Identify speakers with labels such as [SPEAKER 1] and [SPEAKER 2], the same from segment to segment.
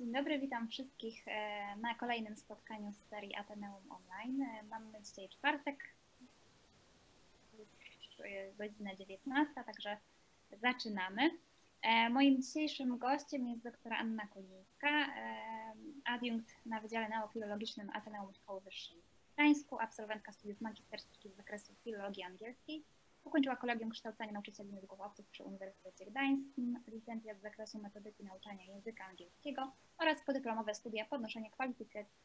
[SPEAKER 1] Dzień dobry, witam wszystkich e, na kolejnym spotkaniu z serii Ateneum Online. E, mamy dzisiaj czwartek, godzina 19, także zaczynamy. E, moim dzisiejszym gościem jest doktor Anna Kulińska, adiunkt na Wydziale Neofilologicznym Ateneum Szkoły Wyższej w Gdańsku, absolwentka studiów magisterskich z zakresu filologii angielskiej Ukończyła Kolegium Kształcenia Nauczycieli Języków przy Uniwersytecie Gdańskim, licencjat z zakresu metodyki nauczania języka angielskiego oraz podyplomowe studia podnoszenia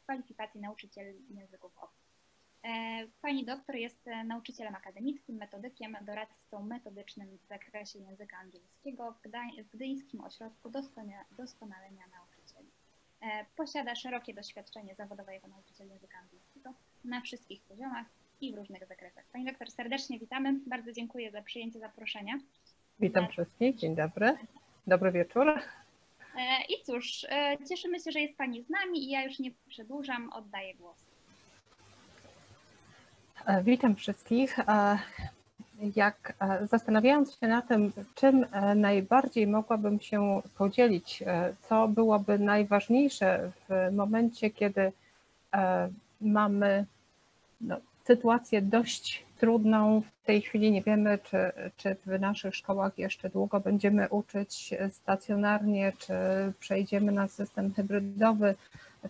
[SPEAKER 1] kwalifikacji nauczycieli języków obcych. E, pani doktor jest nauczycielem akademickim, metodykiem, doradcą metodycznym w zakresie języka angielskiego w, Gdań w Gdyńskim Ośrodku Doskonalenia Nauczycieli. E, posiada szerokie doświadczenie zawodowe jako nauczyciel języka angielskiego na wszystkich poziomach, i w różnych zakresach. Pani doktor, serdecznie witamy. Bardzo dziękuję za przyjęcie zaproszenia.
[SPEAKER 2] Witam wszystkich, dzień dobry. Dobry wieczór. E,
[SPEAKER 1] I cóż, e, cieszymy się, że jest Pani z nami i ja już nie przedłużam, oddaję głos.
[SPEAKER 2] E, witam wszystkich. Jak zastanawiając się na tym, czym najbardziej mogłabym się podzielić, co byłoby najważniejsze w momencie, kiedy mamy no, sytuację dość trudną. W tej chwili nie wiemy, czy, czy w naszych szkołach jeszcze długo będziemy uczyć stacjonarnie, czy przejdziemy na system hybrydowy,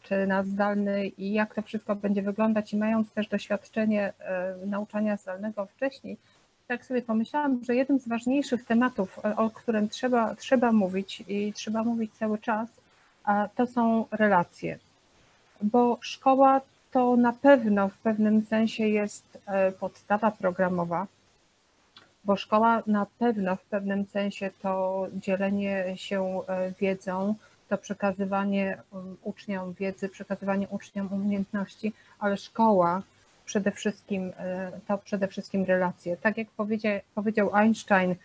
[SPEAKER 2] czy na zdalny i jak to wszystko będzie wyglądać. I mając też doświadczenie e, nauczania zdalnego wcześniej, tak sobie pomyślałam, że jednym z ważniejszych tematów, e, o którym trzeba, trzeba mówić i trzeba mówić cały czas, to są relacje. Bo szkoła to na pewno w pewnym sensie jest e, podstawa programowa, bo szkoła na pewno w pewnym sensie to dzielenie się e, wiedzą, to przekazywanie um, uczniom wiedzy, przekazywanie uczniom umiejętności, ale szkoła przede wszystkim e, to przede wszystkim relacje. Tak jak powiedział, Einstein,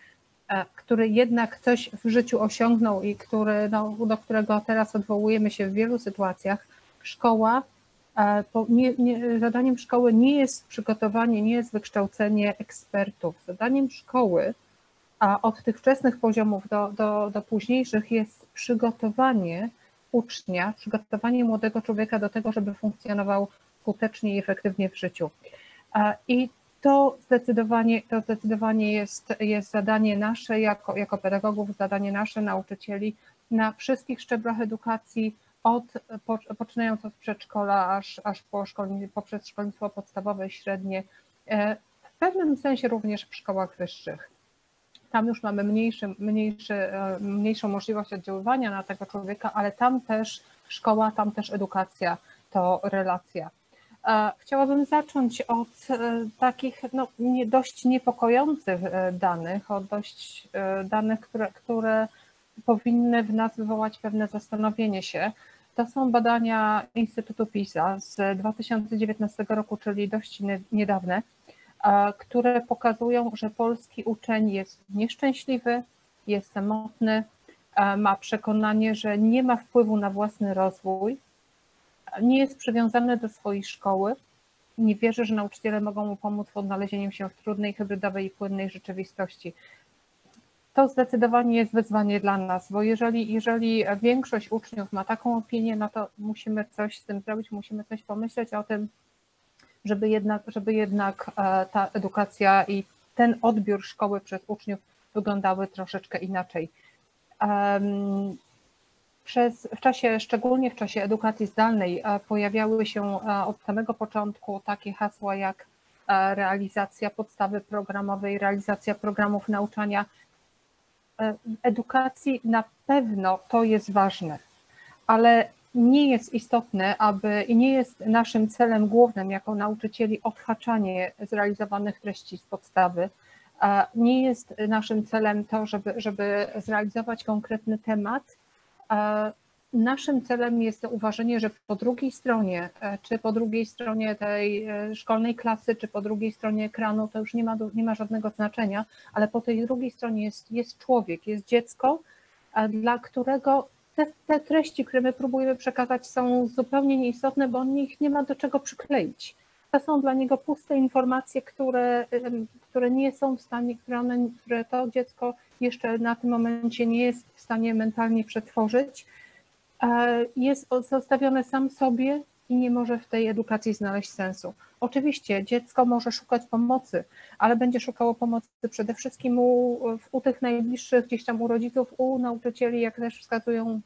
[SPEAKER 2] który jednak coś w życiu osiągnął i który, no, do którego teraz odwołujemy się w wielu sytuacjach, szkoła nie, nie, zadaniem szkoły nie jest przygotowanie, nie jest wykształcenie ekspertów. Zadaniem szkoły, a od tych wczesnych poziomów do, do, do późniejszych jest przygotowanie ucznia, przygotowanie młodego człowieka do tego, żeby funkcjonował skutecznie i efektywnie w życiu. I to zdecydowanie, to zdecydowanie jest, jest zadanie nasze jako, jako pedagogów, zadanie nasze nauczycieli na wszystkich szczeblach edukacji, od, poczynając od przedszkola aż, aż po szkolni, poprzez szkolnictwo podstawowe średnie, e, w pewnym sensie również w szkołach wyższych. Tam już mamy mniejszy, mniejszy, e, mniejszą możliwość oddziaływania na tego człowieka, ale tam też szkoła, tam też edukacja to relacja. E, chciałabym zacząć od takich no, nie, dość niepokojących danych, od dość danych, które, które powinny w nas wywołać pewne zastanowienie się. To są badania Instytutu PISA z 2019 roku, czyli dość niedawne, które pokazują, że polski uczeń jest nieszczęśliwy, jest samotny, ma przekonanie, że nie ma wpływu na własny rozwój, nie jest przywiązany do swojej szkoły, nie wierzy, że nauczyciele mogą mu pomóc w odnalezieniu się w trudnej, hybrydowej i płynnej rzeczywistości to zdecydowanie jest wyzwanie dla nas, bo jeżeli, jeżeli większość uczniów ma taką opinię, no to musimy coś z tym zrobić, musimy coś pomyśleć o tym, żeby jednak, żeby jednak e, ta edukacja i ten odbiór szkoły przez uczniów wyglądały troszeczkę inaczej. Przez, w czasie, szczególnie w czasie edukacji zdalnej, e, pojawiały się e, od samego początku takie hasła jak realizacja podstawy programowej, realizacja programów nauczania edukacji na pewno to jest ważne, ale nie jest istotne, aby i nie jest naszym celem głównym jako nauczycieli odhaczanie zrealizowanych treści z podstawy. Nie jest naszym celem to, żeby, żeby zrealizować konkretny temat, Naszym celem jest zauważenie, że po drugiej stronie, e, czy po drugiej stronie tej e, szkolnej klasy, czy po drugiej stronie ekranu, to już nie ma, nie ma żadnego znaczenia, ale po tej drugiej stronie jest, jest człowiek, jest dziecko, dla którego te, te treści, które my próbujemy przekazać, są zupełnie nieistotne, bo on ich nie ma do czego przykleić. To są dla niego puste informacje, które, które nie są w stanie, które, one, które to dziecko jeszcze na tym momencie nie jest w stanie mentalnie przetworzyć jest zostawione sam sobie i nie może w tej edukacji znaleźć sensu. Oczywiście dziecko może szukać pomocy, ale będzie szukało pomocy przede wszystkim u, u tych najbliższych, gdzieś tam u rodziców, u nauczycieli, jak też wskazują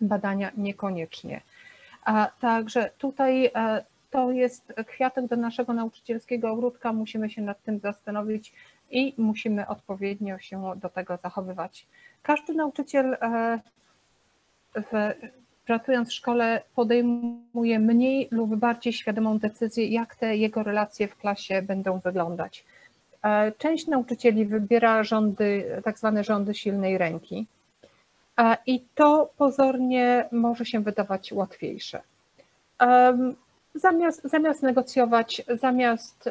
[SPEAKER 2] badania, niekoniecznie. A, także tutaj e, to jest kwiatek do naszego nauczycielskiego ogródka, musimy się nad tym zastanowić i musimy odpowiednio się do tego zachowywać. Każdy nauczyciel e, w pracując w szkole podejmuje mniej lub bardziej świadomą decyzję, jak te jego relacje w klasie będą wyglądać. E, część nauczycieli wybiera rządy, tak zwane rządy silnej ręki i to pozornie może się wydawać łatwiejsze. Zamiast, zamiast negocjować, zamiast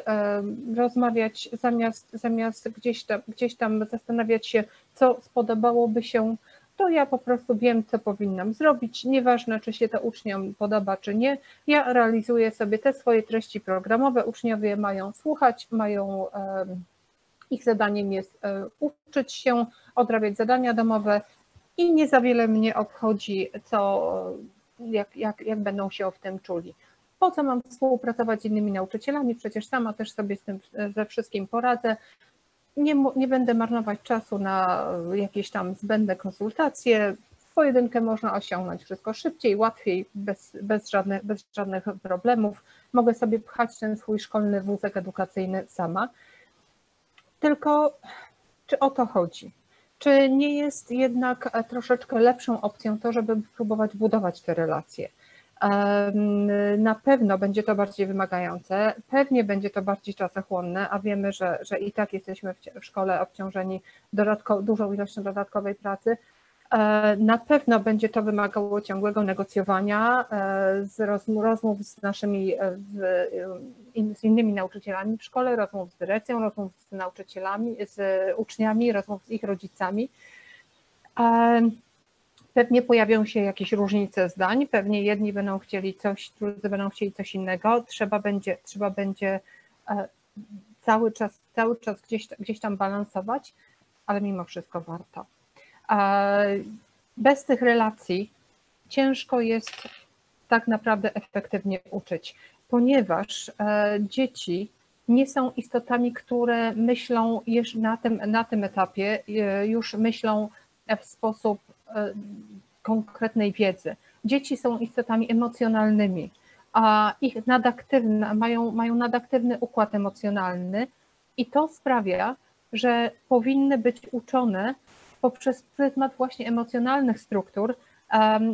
[SPEAKER 2] rozmawiać, zamiast, zamiast gdzieś, tam, gdzieś tam zastanawiać się, co spodobałoby się to ja po prostu wiem, co powinnam zrobić. Nieważne, czy się to uczniom podoba, czy nie. Ja realizuję sobie te swoje treści programowe. Uczniowie mają słuchać, mają. Ich zadaniem jest e, uczyć się, odrabiać zadania domowe i nie za wiele mnie obchodzi, co, jak, jak, jak będą się w tym czuli. Po co mam współpracować z innymi nauczycielami? Przecież sama też sobie z tym ze wszystkim poradzę nie, nie będę marnować czasu na jakieś tam zbędne konsultacje. W pojedynkę można osiągnąć wszystko szybciej, łatwiej, bez, bez, żadnych, bez żadnych problemów. Mogę sobie pchać ten swój szkolny wózek edukacyjny sama. Tylko czy o to chodzi? Czy nie jest jednak troszeczkę lepszą opcją to, żeby próbować budować te relacje? Na pewno będzie to bardziej wymagające, pewnie będzie to bardziej czasochłonne, a wiemy, że, że i tak jesteśmy w szkole obciążeni dużą ilością dodatkowej pracy. E, na pewno będzie to wymagało ciągłego negocjowania e, z rozmów z naszymi, e, z innymi nauczycielami w szkole, rozmów z dyrekcją, rozmów z nauczycielami, z uczniami, rozmów z ich rodzicami. Pewnie pojawią się jakieś różnice zdań, pewnie jedni będą chcieli coś, drudzy będą chcieli coś innego. Trzeba będzie, trzeba będzie e, cały czas, cały czas gdzieś, gdzieś tam balansować, ale mimo wszystko warto. Bez tych relacji ciężko jest tak naprawdę efektywnie uczyć, ponieważ e, dzieci nie są istotami, które myślą już na tym, na tym etapie, e, już myślą w sposób E, konkretnej wiedzy. Dzieci są istotami emocjonalnymi, a ich nadaktywne, mają, mają nadaktywny układ emocjonalny i to sprawia, że powinny być uczone poprzez pryzmat właśnie emocjonalnych struktur,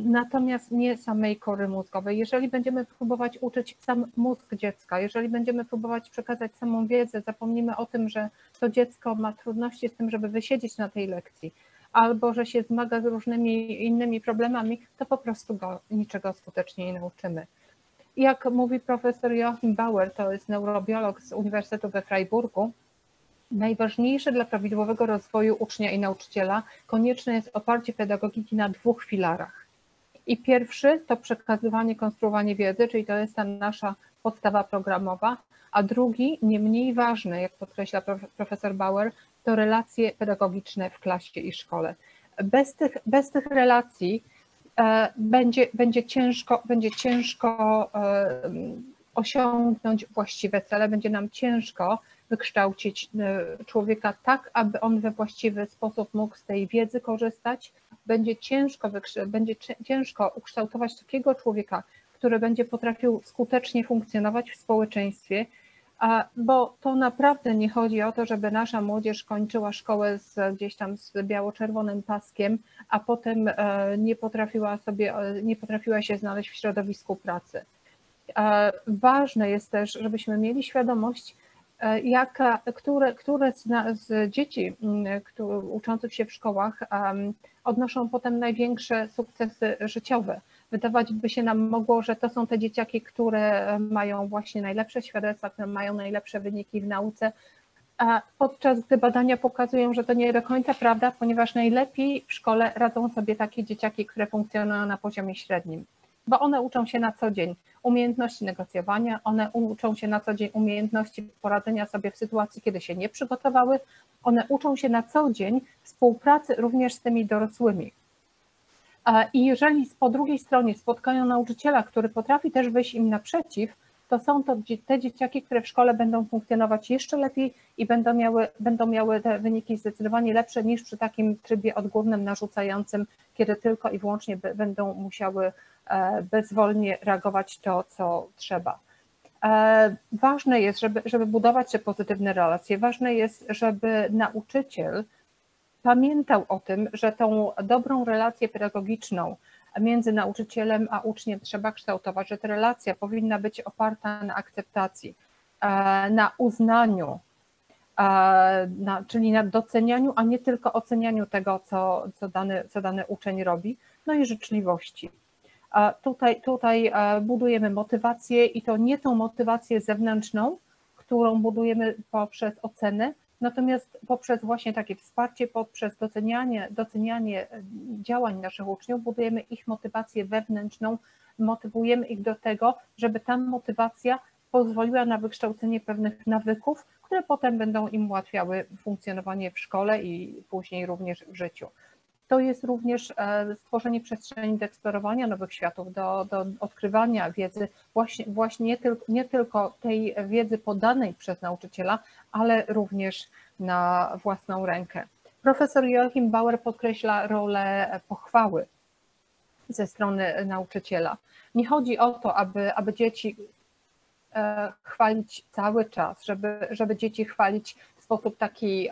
[SPEAKER 2] natomiast nie samej kory mózgowej. Jeżeli będziemy próbować uczyć sam mózg dziecka, jeżeli będziemy próbować przekazać samą wiedzę, zapomnimy o tym, że to dziecko ma trudności z tym, żeby wysiedzieć na tej lekcji, albo że się zmaga z różnymi innymi problemami, to po prostu go niczego skutecznie nie nauczymy. Jak mówi profesor Joachim Bauer, to jest neurobiolog z Uniwersytetu we Freiburgu, najważniejsze dla prawidłowego rozwoju ucznia i nauczyciela konieczne jest oparcie pedagogiki na dwóch filarach. I pierwszy to przekazywanie, konstruowanie wiedzy, czyli to jest ta nasza podstawa programowa, a drugi, nie mniej ważny, jak podkreśla profesor Bauer, to relacje pedagogiczne w klasie i szkole. Bez tych, bez tych relacji e, będzie, będzie ciężko, będzie ciężko e, osiągnąć właściwe cele, będzie nam ciężko wykształcić e, człowieka tak, aby on we właściwy sposób mógł z tej wiedzy korzystać. Będzie ciężko, będzie ciężko ukształtować takiego człowieka, który będzie potrafił skutecznie funkcjonować w społeczeństwie, bo to naprawdę nie chodzi o to, żeby nasza młodzież kończyła szkołę z, gdzieś tam z biało-czerwonym paskiem, a potem e, nie potrafiła sobie, e, nie potrafiła się znaleźć w środowisku pracy. E, ważne jest też, żebyśmy mieli świadomość, jaka, które, które z, z dzieci które, uczących się w szkołach odnoszą potem największe sukcesy życiowe wydawać by się nam mogło, że to są te dzieciaki, które mają właśnie najlepsze świadectwa, które mają najlepsze wyniki w nauce, a podczas gdy badania pokazują, że to nie do końca prawda, ponieważ najlepiej w szkole radzą sobie takie dzieciaki, które funkcjonują na poziomie średnim, bo one uczą się na co dzień umiejętności negocjowania, one uczą się na co dzień umiejętności poradzenia sobie w sytuacji, kiedy się nie przygotowały, one uczą się na co dzień współpracy również z tymi dorosłymi. I jeżeli po drugiej stronie spotkają nauczyciela, który potrafi też wyjść im naprzeciw, to są to te dzieciaki, które w szkole będą funkcjonować jeszcze lepiej i będą miały, będą miały te wyniki zdecydowanie lepsze niż przy takim trybie odgórnym narzucającym, kiedy tylko i wyłącznie będą musiały e, bezwolnie reagować to, co trzeba. E, ważne jest, żeby, żeby budować te pozytywne relacje, ważne jest, żeby nauczyciel pamiętał o tym, że tą dobrą relację pedagogiczną między nauczycielem a uczniem trzeba kształtować, że ta relacja powinna być oparta na akceptacji, e, na uznaniu, e, na, czyli na docenianiu, a nie tylko ocenianiu tego, co, co, dany, co dany uczeń robi, no i życzliwości. Tutaj, tutaj e, budujemy motywację i to nie tą motywację zewnętrzną, którą budujemy poprzez ocenę, natomiast poprzez właśnie takie wsparcie, poprzez docenianie, docenianie e, działań naszych uczniów, budujemy ich motywację wewnętrzną, motywujemy ich do tego, żeby ta motywacja pozwoliła na wykształcenie pewnych nawyków, które potem będą im ułatwiały funkcjonowanie w szkole i później również w życiu to jest również e, stworzenie przestrzeni do eksplorowania nowych światów, do, do odkrywania wiedzy, właśnie, właśnie nie, tylko, nie tylko tej wiedzy podanej przez nauczyciela, ale również na własną rękę. Profesor Joachim Bauer podkreśla rolę pochwały ze strony nauczyciela. Nie chodzi o to, aby, aby dzieci e, chwalić cały czas, żeby, żeby dzieci chwalić w sposób taki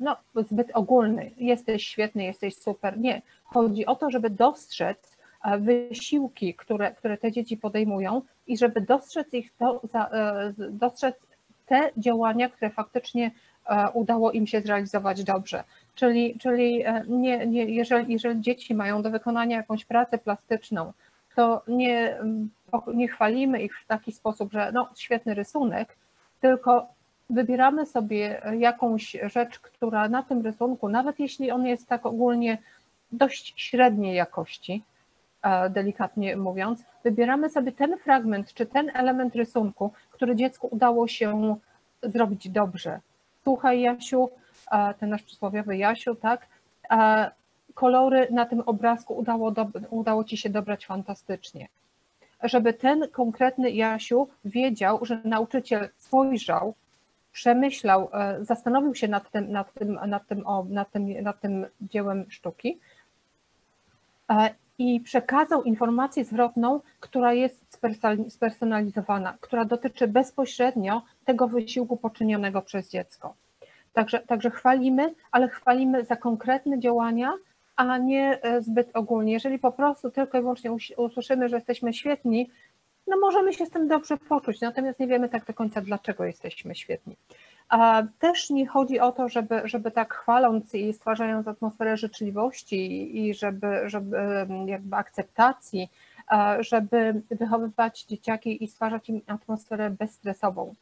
[SPEAKER 2] no, zbyt ogólny. Jesteś świetny, jesteś super. Nie. Chodzi o to, żeby dostrzec e, wysiłki, które, które te dzieci podejmują i żeby dostrzec ich, to, e, dostrzec te działania, które faktycznie e, udało im się zrealizować dobrze. Czyli, czyli nie, nie, jeżeli, jeżeli dzieci mają do wykonania jakąś pracę plastyczną, to nie, nie chwalimy ich w taki sposób, że no, świetny rysunek, tylko wybieramy sobie jakąś rzecz, która na tym rysunku, nawet jeśli on jest tak ogólnie dość średniej jakości, e, delikatnie mówiąc, wybieramy sobie ten fragment czy ten element rysunku, który dziecku udało się zrobić dobrze. Słuchaj, Jasiu, e, ten nasz przysłowiowy Jasiu, tak? E, kolory na tym obrazku udało, udało ci się dobrać fantastycznie. Żeby ten konkretny Jasiu wiedział, że nauczyciel spojrzał przemyślał, e, zastanowił się nad tym, nad tym, nad tym, o, nad tym, nad tym dziełem sztuki e, i przekazał informację zwrotną, która jest spersonalizowana, która dotyczy bezpośrednio tego wysiłku poczynionego przez dziecko. Także, także chwalimy, ale chwalimy za konkretne działania, a nie e, zbyt ogólnie. Jeżeli po prostu tylko i wyłącznie usłyszymy, że jesteśmy świetni, no możemy się z tym dobrze poczuć, natomiast nie wiemy tak do końca, dlaczego jesteśmy świetni. A też nie chodzi o to, żeby, żeby tak chwaląc i stwarzając atmosferę życzliwości i żeby, żeby jakby akceptacji, żeby wychowywać dzieciaki i stwarzać im atmosferę bezstresową.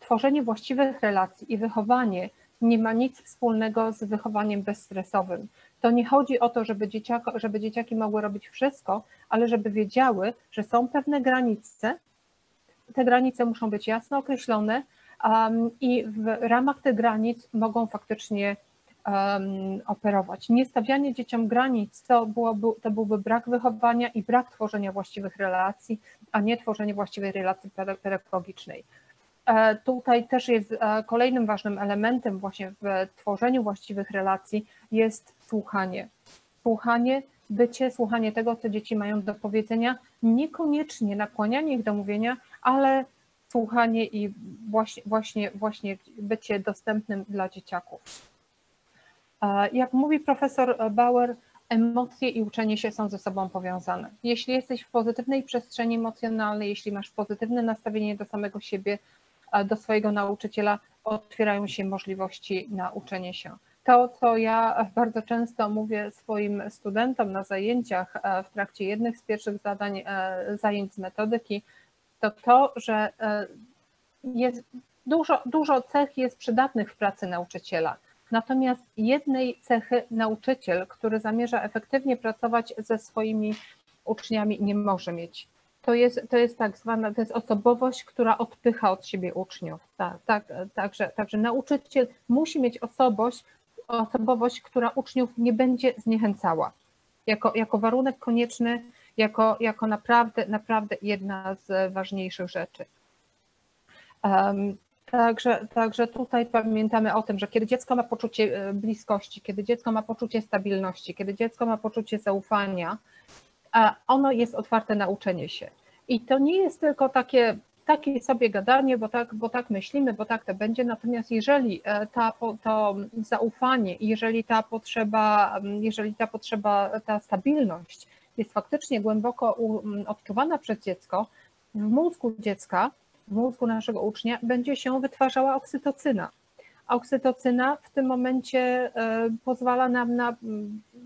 [SPEAKER 2] Tworzenie właściwych relacji i wychowanie nie ma nic wspólnego z wychowaniem bezstresowym. To nie chodzi o to, żeby, żeby dzieciaki mogły robić wszystko, ale żeby wiedziały, że są pewne granice. Te granice muszą być jasno określone um, i w ramach tych granic mogą faktycznie um, operować. Niestawianie dzieciom granic to, byłoby, to byłby brak wychowania i brak tworzenia właściwych relacji, a nie tworzenie właściwej relacji pedagogicznej. E, tutaj też jest e, kolejnym ważnym elementem właśnie w tworzeniu właściwych relacji jest słuchanie. Słuchanie, bycie, słuchanie tego, co dzieci mają do powiedzenia, niekoniecznie nakłanianie ich do mówienia, ale słuchanie i właśnie, właśnie, właśnie bycie dostępnym dla dzieciaków. E, jak mówi profesor Bauer, emocje i uczenie się są ze sobą powiązane. Jeśli jesteś w pozytywnej przestrzeni emocjonalnej, jeśli masz pozytywne nastawienie do samego siebie, do swojego nauczyciela, otwierają się możliwości na uczenie się. To, co ja bardzo często mówię swoim studentom na zajęciach e, w trakcie jednych z pierwszych zadań, e, zajęć z metodyki, to to, że e, jest dużo, dużo cech jest przydatnych w pracy nauczyciela. Natomiast jednej cechy nauczyciel, który zamierza efektywnie pracować ze swoimi uczniami, nie może mieć to jest, to jest tak zwana, to jest osobowość, która odpycha od siebie uczniów. Tak, tak, także, także nauczyciel musi mieć osobość, osobowość, która uczniów nie będzie zniechęcała. Jako, jako warunek konieczny, jako, jako naprawdę, naprawdę jedna z ważniejszych rzeczy. Um, Także, także tutaj pamiętamy o tym, że kiedy dziecko ma poczucie e, bliskości, kiedy dziecko ma poczucie stabilności, kiedy dziecko ma poczucie zaufania, ono jest otwarte na uczenie się. I to nie jest tylko takie, takie sobie gadanie, bo tak, bo tak myślimy, bo tak to będzie. Natomiast jeżeli e, ta, to zaufanie, jeżeli ta potrzeba, jeżeli ta potrzeba, ta stabilność jest faktycznie głęboko odczuwana przez dziecko, w mózgu dziecka, w mózgu naszego ucznia będzie się wytwarzała oksytocyna. Oksytocyna w tym momencie e, pozwala nam na,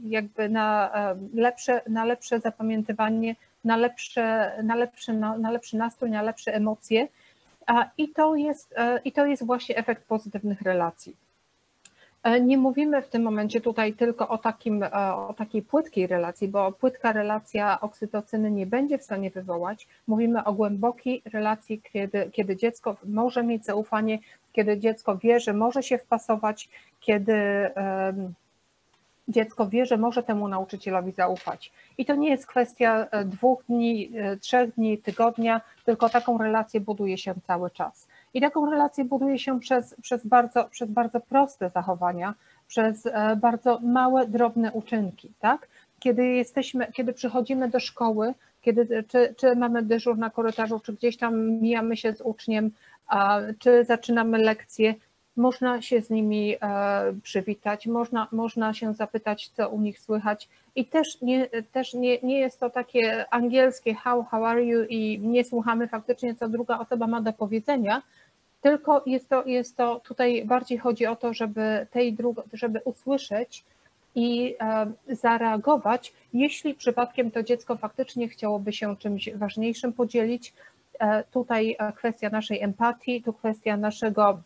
[SPEAKER 2] jakby na, e, lepsze, na lepsze zapamiętywanie, na, lepsze, na, lepszy, na lepszy nastrój, na lepsze emocje. I to, jest, e, I to jest właśnie efekt pozytywnych relacji. E, nie mówimy w tym momencie tutaj tylko o, takim, e, o takiej płytkiej relacji, bo płytka relacja oksytocyny nie będzie w stanie wywołać. Mówimy o głębokiej relacji, kiedy, kiedy dziecko może mieć zaufanie, kiedy dziecko wie, że może się wpasować, kiedy dziecko wie, że może temu nauczycielowi zaufać. I to nie jest kwestia e, dwóch dni, trzech dni, tygodnia, tylko taką relację buduje się cały czas. I taką relację buduje się przez, przez, bardzo, przez bardzo proste zachowania, przez e, bardzo małe, drobne uczynki, tak? Kiedy jesteśmy, kiedy przychodzimy do szkoły, kiedy, czy, czy mamy dyżur na korytarzu, czy gdzieś tam mijamy się z uczniem, czy zaczynamy lekcje, można się z nimi e, przywitać, można, można się zapytać, co u nich słychać. I też, nie, też nie, nie jest to takie angielskie how, how are you i nie słuchamy faktycznie, co druga osoba ma do powiedzenia, tylko jest to, jest to tutaj bardziej chodzi o to, żeby tej drugo, żeby usłyszeć i e, zareagować, jeśli przypadkiem to dziecko faktycznie chciałoby się czymś ważniejszym podzielić. E, tutaj kwestia naszej empatii, tu kwestia naszego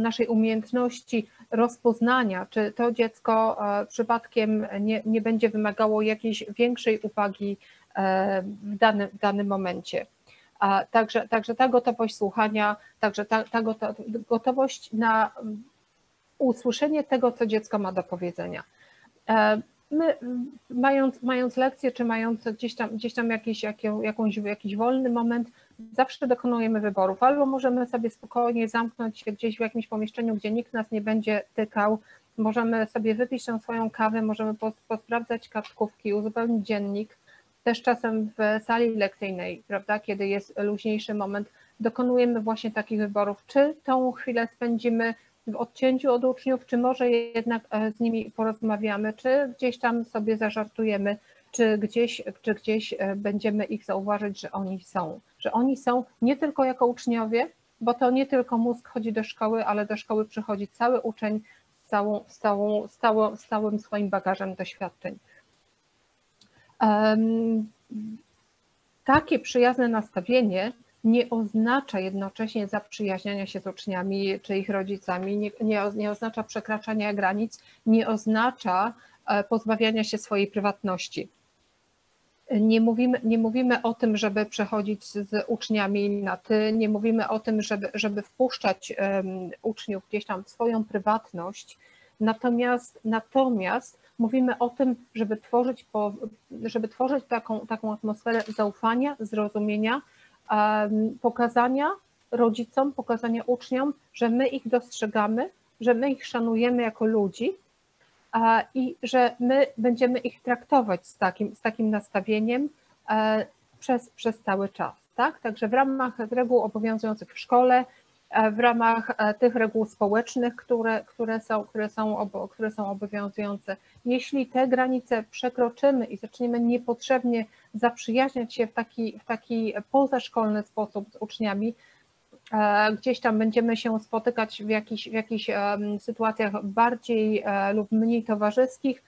[SPEAKER 2] naszej umiejętności rozpoznania, czy to dziecko przypadkiem nie, nie będzie wymagało jakiejś większej uwagi e, w w danym momencie. Także, także ta gotowość słuchania, także ta, ta gotowość na usłyszenie tego, co dziecko ma do powiedzenia. E, my, mając, mając lekcję, czy mając gdzieś tam, gdzieś tam jakiś, jakąś, jakiś wolny moment, zawsze dokonujemy wyborów. Albo możemy sobie spokojnie zamknąć się gdzieś w jakimś pomieszczeniu, gdzie nikt nas nie będzie tykał, możemy sobie wypić tą swoją kawę, możemy posprawdzać kartkówki, uzupełnić dziennik. Też czasem w sali lekcyjnej, prawda, kiedy jest luźniejszy moment, dokonujemy właśnie takich wyborów, czy tą chwilę spędzimy w odcięciu od uczniów, czy może jednak e, z nimi porozmawiamy, czy gdzieś tam sobie zażartujemy, czy gdzieś, czy gdzieś e, będziemy ich zauważyć, że oni są. Że oni są nie tylko jako uczniowie, bo to nie tylko mózg chodzi do szkoły, ale do szkoły przychodzi cały uczeń z, całą, z, całą, z, całą, z całym swoim bagażem doświadczeń. Takie przyjazne nastawienie nie oznacza jednocześnie zaprzyjaźniania się z uczniami czy ich rodzicami, nie, nie, nie oznacza przekraczania granic, nie oznacza e, pozbawiania się swojej prywatności. Nie mówimy, nie mówimy o tym, żeby przechodzić z uczniami na ty, nie mówimy o tym, żeby, żeby wpuszczać um, uczniów gdzieś tam w swoją prywatność, natomiast, natomiast mówimy o tym, żeby tworzyć, po, żeby tworzyć taką, taką atmosferę zaufania, zrozumienia, um, pokazania rodzicom, pokazania uczniom, że my ich dostrzegamy, że my ich szanujemy jako ludzi i że my będziemy ich traktować z takim, z takim nastawieniem e, przez, przez cały czas. Tak? Także w ramach reguł obowiązujących w szkole, w ramach e, tych reguł społecznych, które, które, są, które, są, które są obowiązujące. Jeśli te granice przekroczymy i zaczniemy niepotrzebnie zaprzyjaźniać się w taki, w taki pozaszkolny sposób z uczniami, E, gdzieś tam będziemy się spotykać w jakichś, w jakichś sytuacjach bardziej e, lub mniej towarzyskich,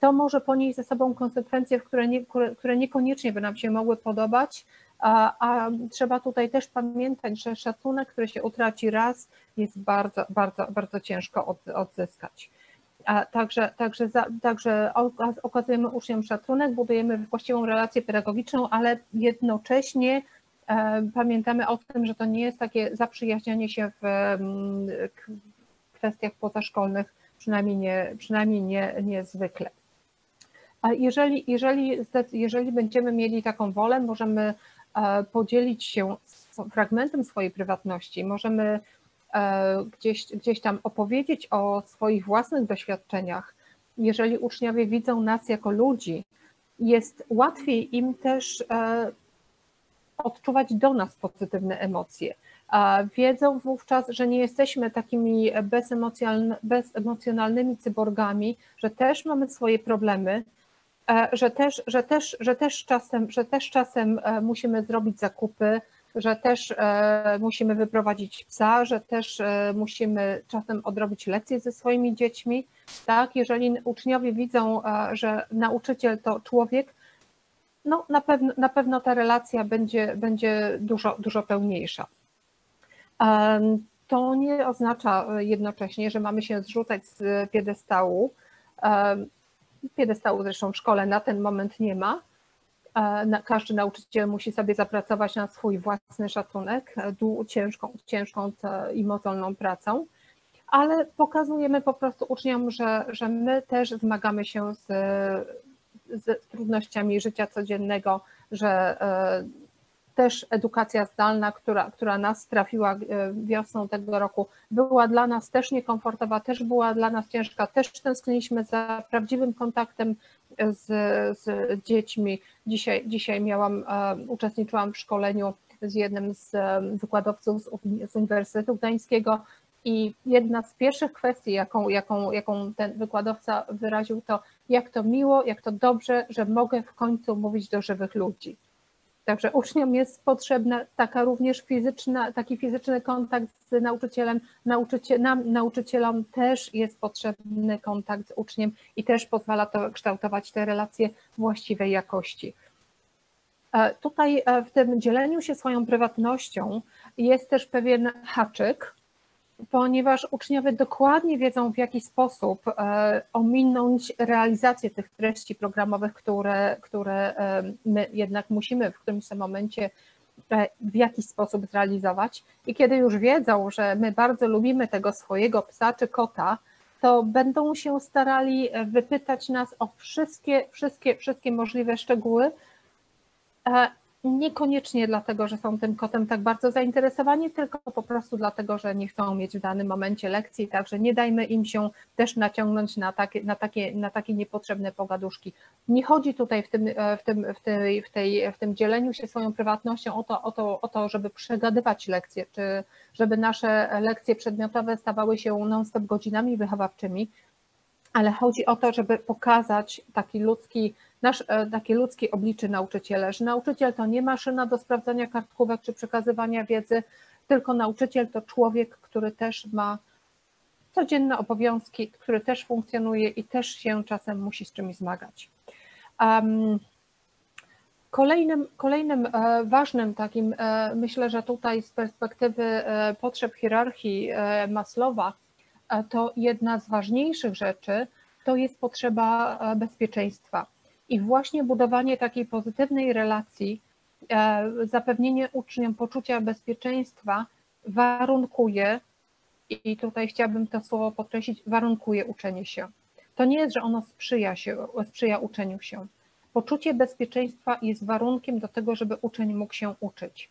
[SPEAKER 2] to może ponieść ze sobą konsekwencje, które, nie, które niekoniecznie by nam się mogły podobać, a, a, trzeba tutaj też pamiętać, że szacunek, który się utraci raz, jest bardzo, bardzo, bardzo ciężko od, odzyskać. A także, także, za, także okazujemy uczniom szacunek, budujemy właściwą relację pedagogiczną, ale jednocześnie E, pamiętamy o tym, że to nie jest takie zaprzyjaźnianie się w kwestiach pozaszkolnych, przynajmniej nie, przynajmniej nie, niezwykle. A jeżeli, jeżeli, jeżeli będziemy mieli taką wolę, możemy podzielić się fragmentem swojej prywatności, możemy gdzieś, gdzieś tam opowiedzieć o swoich własnych doświadczeniach. Jeżeli uczniowie widzą nas jako ludzi, jest łatwiej im też odczuwać do nas pozytywne emocje. Wiedzą wówczas, że nie jesteśmy takimi bezemocjonalnymi cyborgami, że też mamy swoje problemy, że też, że też, że też, czasem, że też czasem musimy zrobić zakupy, że też musimy wyprowadzić psa, że też musimy czasem odrobić lekcje ze swoimi dziećmi. Tak, jeżeli uczniowie widzą, że nauczyciel to człowiek, no na pewno, na pewno ta relacja będzie, będzie dużo, dużo pełniejsza. To nie oznacza jednocześnie, że mamy się zrzucać z piedestału. Piedestału zresztą w szkole na ten moment nie ma. Każdy nauczyciel musi sobie zapracować na swój własny szacunek, ciężką, ciężką i mozolną pracą, ale pokazujemy po prostu uczniom, że, że my też zmagamy się z z trudnościami życia codziennego, że e, też edukacja zdalna, która, która nas trafiła e, wiosną tego roku, była dla nas też niekomfortowa, też była dla nas ciężka, też tęskniliśmy za prawdziwym kontaktem z, z dziećmi. Dzisiaj, dzisiaj miałam, e, uczestniczyłam w szkoleniu z jednym z wykładowców z Uniwersytetu Gdańskiego i jedna z pierwszych kwestii, jaką, jaką, jaką ten wykładowca wyraził, to jak to miło, jak to dobrze, że mogę w końcu mówić do żywych ludzi. Także uczniom jest potrzebna taka również fizyczna, taki fizyczny kontakt z nauczycielem. Nauczyciel, nam, nauczycielom też jest potrzebny kontakt z uczniem i też pozwala to kształtować te relacje właściwej jakości. E, tutaj e, w tym dzieleniu się swoją prywatnością jest też pewien haczyk, ponieważ uczniowie dokładnie wiedzą, w jaki sposób e, ominąć realizację tych treści programowych, które, które e, my jednak musimy w którymś momencie e, w jakiś sposób zrealizować. I kiedy już wiedzą, że my bardzo lubimy tego swojego psa czy kota, to będą się starali wypytać nas o wszystkie, wszystkie, wszystkie możliwe szczegóły Niekoniecznie dlatego, że są tym kotem tak bardzo zainteresowani, tylko po prostu dlatego, że nie chcą mieć w danym momencie lekcji, także nie dajmy im się też naciągnąć na takie, na takie, na takie niepotrzebne pogaduszki. Nie chodzi tutaj w tym, w, tym, w, tej, w, tej, w tym dzieleniu się swoją prywatnością o to, o, to, o to, żeby przegadywać lekcje, czy żeby nasze lekcje przedmiotowe stawały się non-stop godzinami wychowawczymi, ale chodzi o to, żeby pokazać taki ludzki nasz e, takie ludzkie oblicze nauczyciela, że nauczyciel to nie maszyna do sprawdzania kartkówek czy przekazywania wiedzy, tylko nauczyciel to człowiek, który też ma codzienne obowiązki, który też funkcjonuje i też się czasem musi z czymś zmagać. Um, Kolejnym, kolejnym e, ważnym takim, e, myślę, że tutaj z perspektywy potrzeb hierarchii Maslowa, to jedna z ważniejszych rzeczy to jest potrzeba bezpieczeństwa. I właśnie budowanie takiej pozytywnej relacji, e, zapewnienie uczniom poczucia bezpieczeństwa warunkuje, i tutaj chciałabym to słowo podkreślić, warunkuje uczenie się. To nie jest, że ono sprzyja, się, sprzyja uczeniu się. Poczucie bezpieczeństwa jest warunkiem do tego, żeby uczeń mógł się uczyć.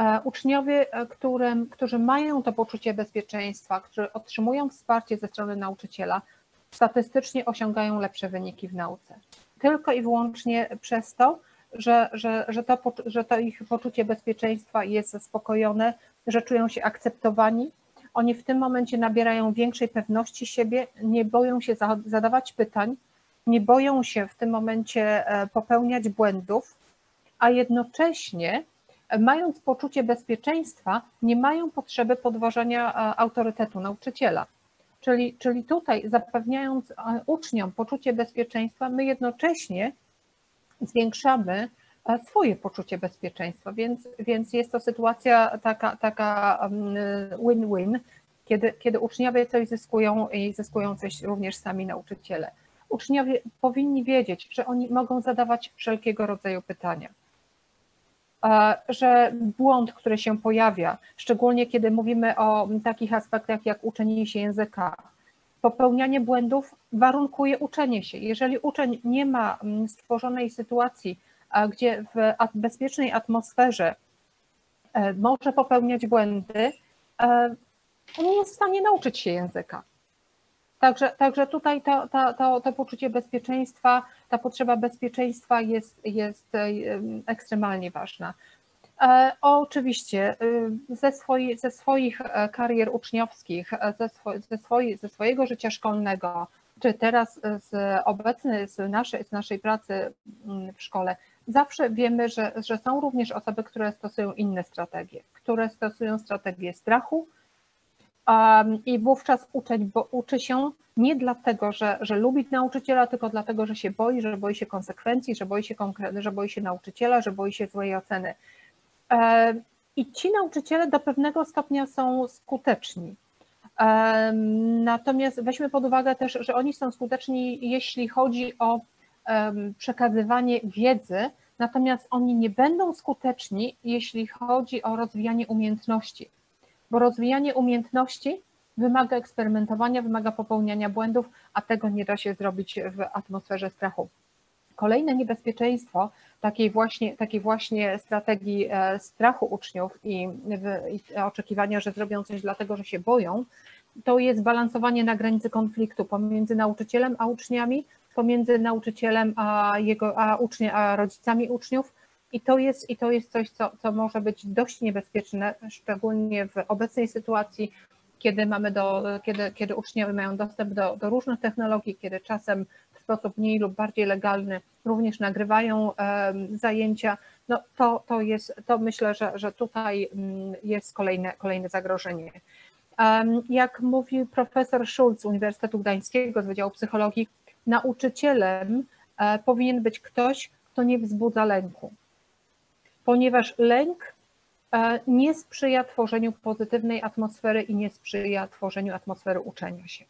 [SPEAKER 2] E, uczniowie, e, którym, którzy mają to poczucie bezpieczeństwa, którzy otrzymują wsparcie ze strony nauczyciela, statystycznie osiągają lepsze wyniki w nauce tylko i wyłącznie przez to, że, że, że, to, że to ich poczucie bezpieczeństwa jest zaspokojone, że czują się akceptowani. Oni w tym momencie nabierają większej pewności siebie, nie boją się zadawać pytań, nie boją się w tym momencie e, popełniać błędów, a jednocześnie, mając poczucie bezpieczeństwa, nie mają potrzeby podważania e, autorytetu nauczyciela. Czyli, czyli tutaj zapewniając e, uczniom poczucie bezpieczeństwa, my jednocześnie zwiększamy e, swoje poczucie bezpieczeństwa, więc, więc jest to sytuacja taka, taka mm, win-win, kiedy, kiedy uczniowie coś zyskują i zyskują coś również sami nauczyciele. Uczniowie powinni wiedzieć, że oni mogą zadawać wszelkiego rodzaju pytania że błąd, który się pojawia, szczególnie kiedy mówimy o takich aspektach jak uczenie się języka, popełnianie błędów warunkuje uczenie się. Jeżeli uczeń nie ma mm, stworzonej sytuacji, gdzie w bezpiecznej atmosferze e, może popełniać błędy, e, on nie jest w stanie nauczyć się języka. Także, także tutaj to, to, to, to poczucie bezpieczeństwa, ta potrzeba bezpieczeństwa jest, jest e, ekstremalnie ważna. Oczywiście ze, swoi, ze swoich karier uczniowskich, ze, swo, ze, swoi, ze swojego życia szkolnego, czy teraz z obecnej, z naszej, z naszej pracy mm, w szkole, zawsze wiemy, że, że są również osoby, które stosują inne strategie, które stosują strategię strachu i wówczas uczeń bo uczy się nie dlatego, że, że lubi nauczyciela, tylko dlatego, że się boi, że boi się konsekwencji, że boi się, że boi się nauczyciela, że boi się złej oceny. I ci nauczyciele do pewnego stopnia są skuteczni. Natomiast weźmy pod uwagę też, że oni są skuteczni, jeśli chodzi o przekazywanie wiedzy, natomiast oni nie będą skuteczni, jeśli chodzi o rozwijanie umiejętności, bo rozwijanie umiejętności wymaga eksperymentowania, wymaga popełniania błędów, a tego nie da się zrobić w atmosferze strachu. Kolejne niebezpieczeństwo takiej właśnie, takiej właśnie strategii e, strachu uczniów i, i oczekiwania, że zrobią coś dlatego, że się boją, to jest balansowanie na granicy konfliktu pomiędzy nauczycielem a uczniami, pomiędzy nauczycielem a jego, a ucznie, a rodzicami uczniów. I to jest, i to jest coś, co, co może być dość niebezpieczne, szczególnie w obecnej sytuacji, kiedy mamy do, kiedy, kiedy uczniowie mają dostęp do, do różnych technologii, kiedy czasem w sposób mniej lub bardziej legalny również nagrywają zajęcia, no to, to jest, to myślę, że, że tutaj um, jest kolejne, kolejne zagrożenie. Jak mówi profesor Schulz z Uniwersytetu Gdańskiego z Wydziału Psychologii, nauczycielem e, powinien być ktoś, kto nie wzbudza lęku, ponieważ lęk e, nie sprzyja tworzeniu pozytywnej atmosfery i nie sprzyja tworzeniu atmosfery uczenia się.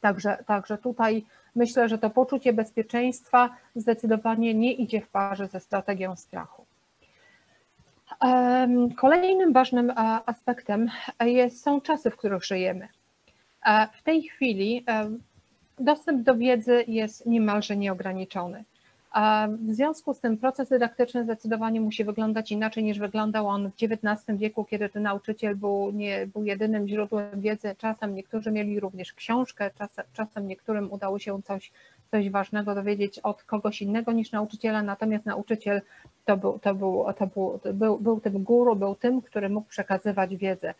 [SPEAKER 2] Także, także tutaj myślę, że to poczucie bezpieczeństwa zdecydowanie nie idzie w parze ze strategią strachu. Kolejnym ważnym e, aspektem jest, są czasy, w których żyjemy. W tej chwili dostęp do wiedzy jest niemalże nieograniczony. W związku z tym proces dydaktyczny zdecydowanie musi wyglądać inaczej niż wyglądał on w XIX wieku, kiedy ten nauczyciel był, nie, był jedynym źródłem wiedzy. Czasem niektórzy mieli również książkę, czasem, czasem niektórym udało się coś, coś ważnego dowiedzieć od kogoś innego niż nauczyciela, natomiast nauczyciel to był, to był, to był, był, był tym guru, był tym, który mógł przekazywać wiedzę.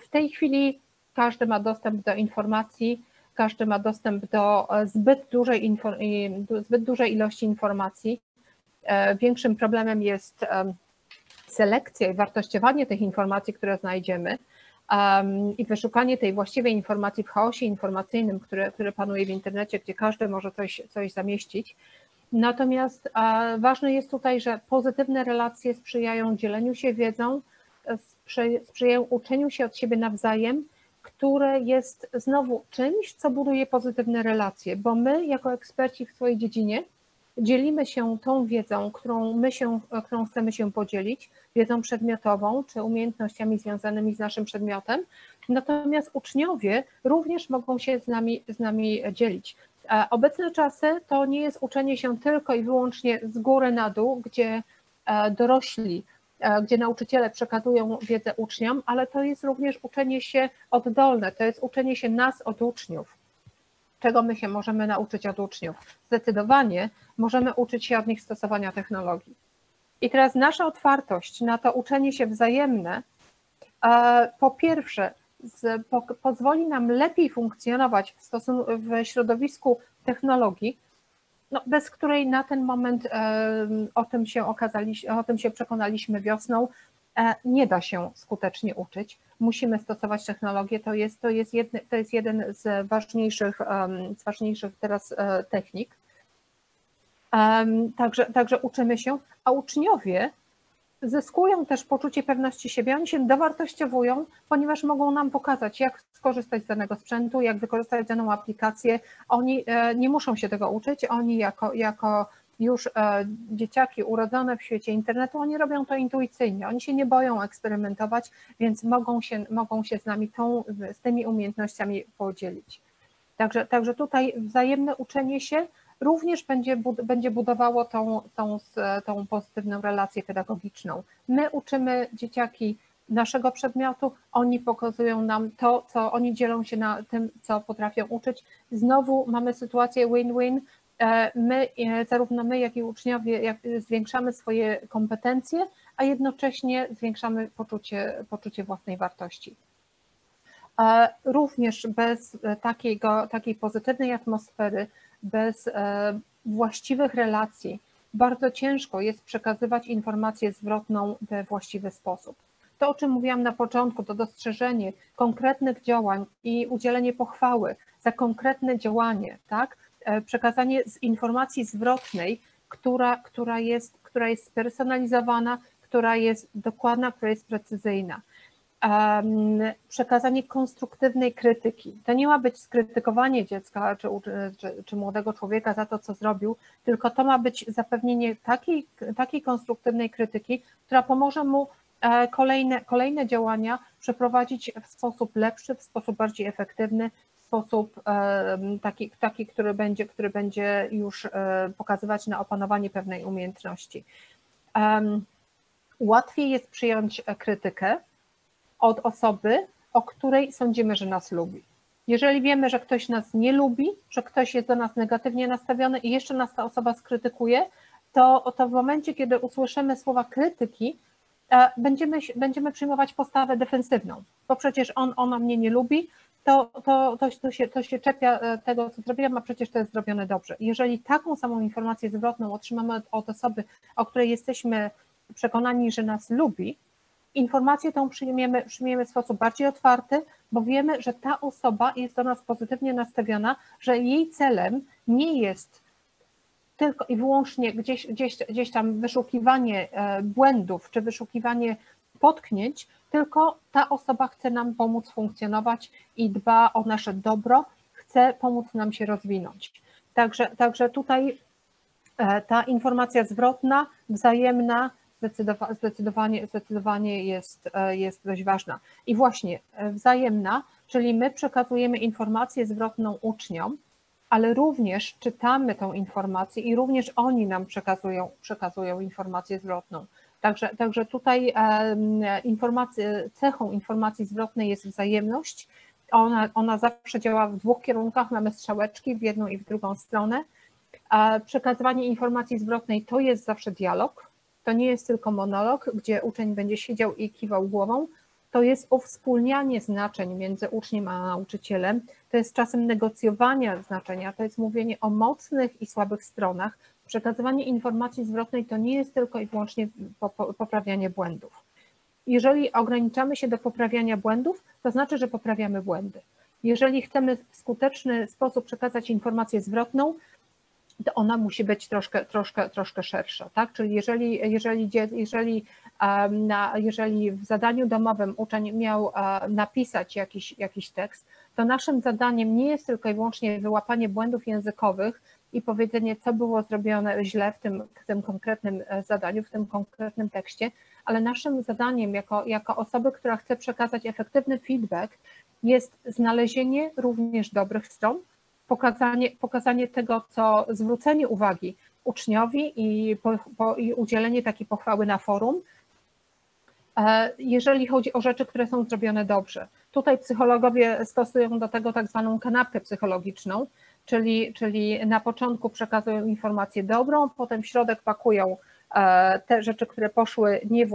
[SPEAKER 2] W tej chwili każdy ma dostęp do informacji, każdy ma dostęp do e, zbyt dużej, zbyt dużej ilości informacji. E, większym problemem jest selekcja i wartościowanie tych informacji, które znajdziemy i wyszukanie tej właściwej informacji w chaosie informacyjnym, które, które panuje w internecie, gdzie każdy może coś, coś zamieścić. Natomiast e, ważne jest tutaj, że pozytywne relacje sprzyjają dzieleniu się wiedzą, sprzyjają uczeniu się od siebie nawzajem które jest znowu czymś, co buduje pozytywne relacje, bo my jako eksperci w swojej dziedzinie dzielimy się tą wiedzą, którą my się, którą chcemy się podzielić, wiedzą przedmiotową czy umiejętnościami związanymi z naszym przedmiotem, natomiast uczniowie również mogą się z nami, z nami dzielić. Obecne czasy to nie jest uczenie się tylko i wyłącznie z góry na dół, gdzie e, dorośli gdzie nauczyciele przekazują wiedzę uczniom, ale to jest również uczenie się oddolne, to jest uczenie się nas od uczniów. Czego my się możemy nauczyć od uczniów? Zdecydowanie możemy uczyć się od nich stosowania technologii. I teraz nasza otwartość na to uczenie się wzajemne, e, po pierwsze, z, po, pozwoli nam lepiej funkcjonować w, stosunku, w środowisku technologii, no, bez której na ten moment o tym się okazaliśmy, o tym się przekonaliśmy wiosną, e, nie da się skutecznie uczyć. Musimy stosować technologię, to jest, to jest, jedny, to jest jeden z ważniejszych, z ważniejszych teraz e, technik. Także, także uczymy się, a uczniowie zyskują też poczucie pewności siebie, oni się dowartościowują, ponieważ mogą nam pokazać, jak skorzystać z danego sprzętu, jak wykorzystać daną aplikację. Oni e, nie muszą się tego uczyć, oni jako, jako już e, dzieciaki urodzone w świecie internetu, oni robią to intuicyjnie, oni się nie boją eksperymentować, więc mogą się, mogą się z nami tą, z tymi umiejętnościami podzielić. Także, także tutaj wzajemne uczenie się również będzie, będzie budowało tą, tą, tą pozytywną relację pedagogiczną. My uczymy dzieciaki naszego przedmiotu, oni pokazują nam to, co oni dzielą się na tym, co potrafią uczyć. Znowu mamy sytuację win-win. E, my, e, zarówno my, jak i uczniowie, jak zwiększamy swoje kompetencje, a jednocześnie zwiększamy poczucie, poczucie własnej wartości. E, również bez takiego, takiej pozytywnej atmosfery, bez właściwych relacji, bardzo ciężko jest przekazywać informację zwrotną we właściwy sposób. To, o czym mówiłam na początku, to dostrzeżenie konkretnych działań i udzielenie pochwały za konkretne działanie, tak? E, przekazanie z informacji zwrotnej, która, która, jest, która jest spersonalizowana, która jest dokładna, która jest precyzyjna. Przekazanie konstruktywnej krytyki. To nie ma być skrytykowanie dziecka czy, czy, czy, młodego człowieka za to, co zrobił, tylko to ma być zapewnienie takiej, takiej konstruktywnej krytyki, która pomoże mu E, kolejne, kolejne działania przeprowadzić w sposób lepszy, w sposób bardziej efektywny, w sposób e, taki, taki który, będzie, który będzie już e, pokazywać na opanowanie pewnej umiejętności. Łatwiej jest przyjąć krytykę od osoby, o której sądzimy, że nas lubi. Jeżeli wiemy, że ktoś nas nie lubi, że ktoś jest do nas negatywnie nastawiony i jeszcze nas ta osoba skrytykuje, to, to w momencie, kiedy usłyszymy słowa krytyki, będziemy, będziemy przyjmować postawę defensywną, bo przecież on, ona mnie nie lubi, to, to, to, to, się, to się czepia e, tego, co zrobiłam, a przecież to jest zrobione dobrze. Jeżeli taką samą informację zwrotną otrzymamy od, od osoby, o której jesteśmy przekonani, że nas lubi, informację tą przyjmiemy, przyjmiemy w sposób bardziej otwarty, bo wiemy, że ta osoba jest do nas pozytywnie nastawiona, że jej celem nie jest tylko i wyłącznie gdzieś, gdzieś, gdzieś tam wyszukiwanie e, błędów czy wyszukiwanie potknięć, tylko ta osoba chce nam pomóc funkcjonować i dba o nasze dobro, chce pomóc nam się rozwinąć. Także, także tutaj e, ta informacja zwrotna, wzajemna, zdecydowanie, zdecydowanie jest, e, jest dość ważna. I właśnie wzajemna, czyli my przekazujemy informację zwrotną uczniom, ale również czytamy tą informację i również oni nam przekazują, przekazują informację zwrotną. Także, także tutaj informacje, cechą informacji zwrotnej jest wzajemność. Ona, ona zawsze działa w dwóch kierunkach, mamy strzałeczki w jedną i w drugą stronę. Przekazywanie informacji zwrotnej to jest zawsze dialog, to nie jest tylko monolog, gdzie uczeń będzie siedział i kiwał głową, to jest uwspólnianie znaczeń między uczniem a nauczycielem, to jest czasem negocjowania znaczenia, to jest mówienie o mocnych i słabych stronach. Przekazywanie informacji zwrotnej to nie jest tylko i wyłącznie poprawianie błędów. Jeżeli ograniczamy się do poprawiania błędów, to znaczy, że poprawiamy błędy. Jeżeli chcemy w skuteczny sposób przekazać informację zwrotną, to ona musi być troszkę, troszkę, troszkę szersza, tak? Czyli jeżeli, jeżeli, jeżeli, na, jeżeli w zadaniu domowym uczeń miał napisać jakiś, jakiś tekst, to naszym zadaniem nie jest tylko i wyłącznie wyłapanie błędów językowych i powiedzenie, co było zrobione źle w tym, w tym konkretnym e, zadaniu, w tym konkretnym tekście, ale naszym zadaniem jako, jako osoby, która chce przekazać efektywny feedback, jest znalezienie również dobrych stron, pokazanie, pokazanie tego, co zwrócenie uwagi uczniowi i, po, po, i udzielenie takiej pochwały na forum, e, jeżeli chodzi o rzeczy, które są zrobione dobrze. Tutaj psychologowie stosują do tego tak zwaną kanapkę psychologiczną, czyli, czyli na początku przekazują informację dobrą, potem w środek pakują te rzeczy, które poszły nie,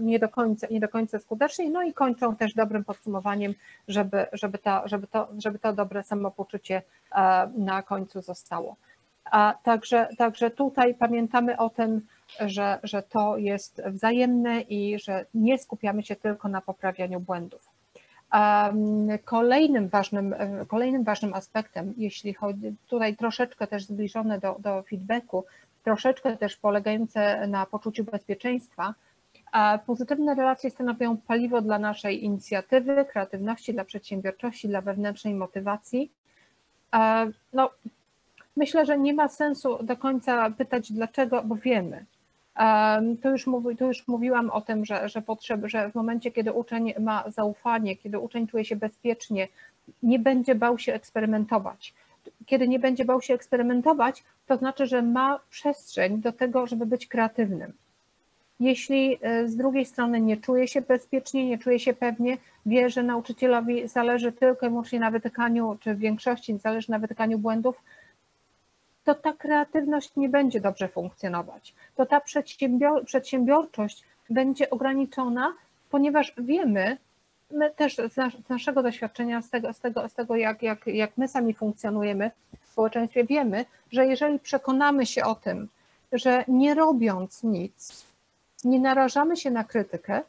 [SPEAKER 2] nie, do końca, nie do końca skutecznie, no i kończą też dobrym podsumowaniem, żeby, żeby, to, żeby, to, żeby to dobre samopoczucie e, na końcu zostało. A także, także tutaj pamiętamy o tym, że, że to jest wzajemne i że nie skupiamy się tylko na poprawianiu błędów. Kolejnym ważnym, kolejnym ważnym aspektem, jeśli chodzi tutaj troszeczkę też zbliżone do, do feedbacku, troszeczkę też polegające na poczuciu bezpieczeństwa, pozytywne relacje stanowią paliwo dla naszej inicjatywy, kreatywności, dla przedsiębiorczości, dla wewnętrznej motywacji. No, myślę, że nie ma sensu do końca pytać dlaczego, bo wiemy. To już, mówi, to już mówiłam o tym, że, że, potrzeb, że w momencie, kiedy uczeń ma zaufanie, kiedy uczeń czuje się bezpiecznie, nie będzie bał się eksperymentować. Kiedy nie będzie bał się eksperymentować, to znaczy, że ma przestrzeń do tego, żeby być kreatywnym. Jeśli e, z drugiej strony nie czuje się bezpiecznie, nie czuje się pewnie, wie, że nauczycielowi zależy tylko i wyłącznie na wytykaniu, czy w większości zależy na wytykaniu błędów, to ta kreatywność nie będzie dobrze funkcjonować. To ta przedsiębior przedsiębiorczość będzie ograniczona, ponieważ wiemy, my też z, nas z naszego doświadczenia, z tego, z tego, z tego jak, jak, jak my sami funkcjonujemy w społeczeństwie, wiemy, że jeżeli przekonamy się o tym, że nie robiąc nic, nie narażamy się na krytykę,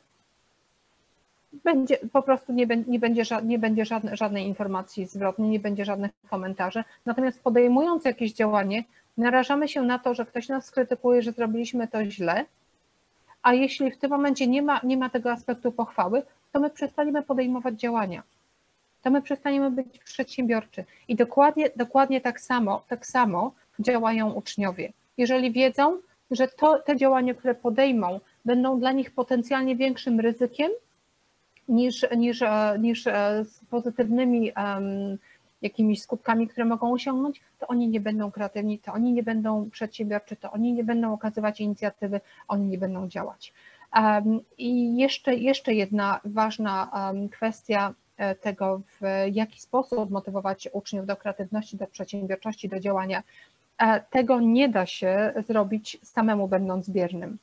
[SPEAKER 2] będzie, po prostu nie, nie będzie, nie będzie żadne, żadnej informacji zwrotnej, nie będzie żadnych komentarzy. Natomiast podejmując jakieś działanie, narażamy się na to, że ktoś nas skrytykuje, że zrobiliśmy to źle, a jeśli w tym momencie nie ma, nie ma tego aspektu pochwały, to my przestaniemy podejmować działania. To my przestaniemy być przedsiębiorczy. I dokładnie, dokładnie tak samo, tak samo działają uczniowie. Jeżeli wiedzą, że to, te działania, które podejmą, będą dla nich potencjalnie większym ryzykiem niż, niż, niż e, z pozytywnymi um, jakimiś skutkami, które mogą osiągnąć, to oni nie będą kreatywni, to oni nie będą przedsiębiorczy, to oni nie będą okazywać inicjatywy, oni nie będą działać. I jeszcze, jeszcze jedna ważna kwestia e, tego, w jaki sposób motywować uczniów do kreatywności, do przedsiębiorczości, do działania, tego nie da się zrobić samemu będąc biernym.